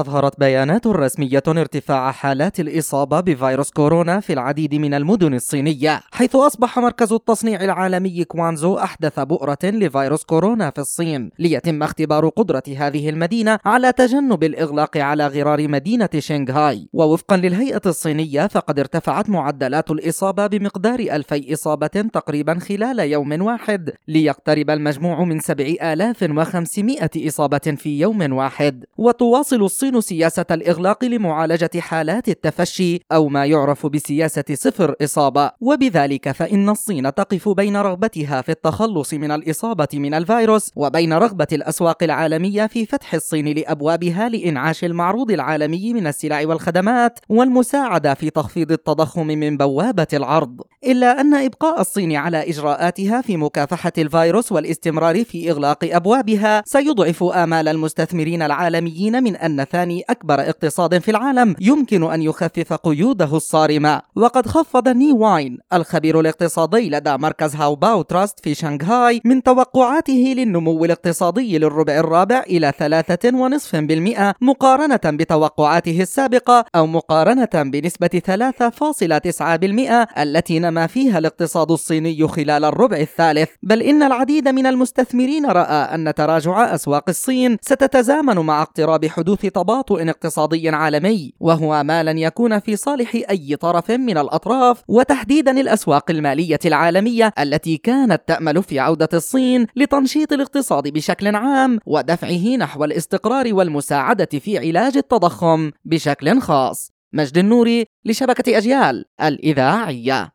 أظهرت بيانات رسمية ارتفاع حالات الإصابة بفيروس كورونا في العديد من المدن الصينية حيث أصبح مركز التصنيع العالمي كوانزو أحدث بؤرة لفيروس كورونا في الصين ليتم اختبار قدرة هذه المدينة على تجنب الإغلاق على غرار مدينة شنغهاي. ووفقا للهيئة الصينية فقد ارتفعت معدلات الإصابة بمقدار ألفي إصابة تقريبا خلال يوم واحد ليقترب المجموع من 7500 إصابة في يوم واحد. وتواصل الصين سياسة الإغلاق لمعالجة حالات التفشي أو ما يعرف بسياسة صفر إصابة. وبذلك فإن الصين تقف بين رغبتها في التخلص من الإصابة من الفيروس وبين رغبة الأسواق العالمية في فتح الصين لأبوابها لإنعاش المعروض العالمي من السلع والخدمات والمساعدة في تخفيض التضخم من بوابة العرض. إلا أن إبقاء الصين على إجراءاتها في مكافحة الفيروس والاستمرار في إغلاق أبوابها سيضعف آمال المستثمرين العالميين من أن ثاني أكبر اقتصاد في العالم يمكن أن يخفف قيوده الصارمة. وقد خفض ني واين الخبير الاقتصادي لدى مركز هاو باو تراست في شنغهاي من توقعاته للنمو الاقتصادي للربع الرابع إلى 3.5% مقارنة بتوقعاته السابقة أو مقارنة بنسبة 3.9% التي نما فيها الاقتصاد الصيني خلال الربع الثالث. بل إن العديد من المستثمرين رأى أن تراجع أسواق الصين ستتزامن مع اقتراب حدوث تباطؤ اقتصادي عالمي وهو ما لن يكون في صالح أي طرف من الأطراف وتحديدا الأسواق المالية العالمية التي كانت تأمل في عودة الصين لتنشيط الاقتصاد بشكل عام ودفعه نحو الاستقرار والمساعدة في علاج التضخم بشكل خاص. مجد النوري لشبكة أجيال الإذاعية.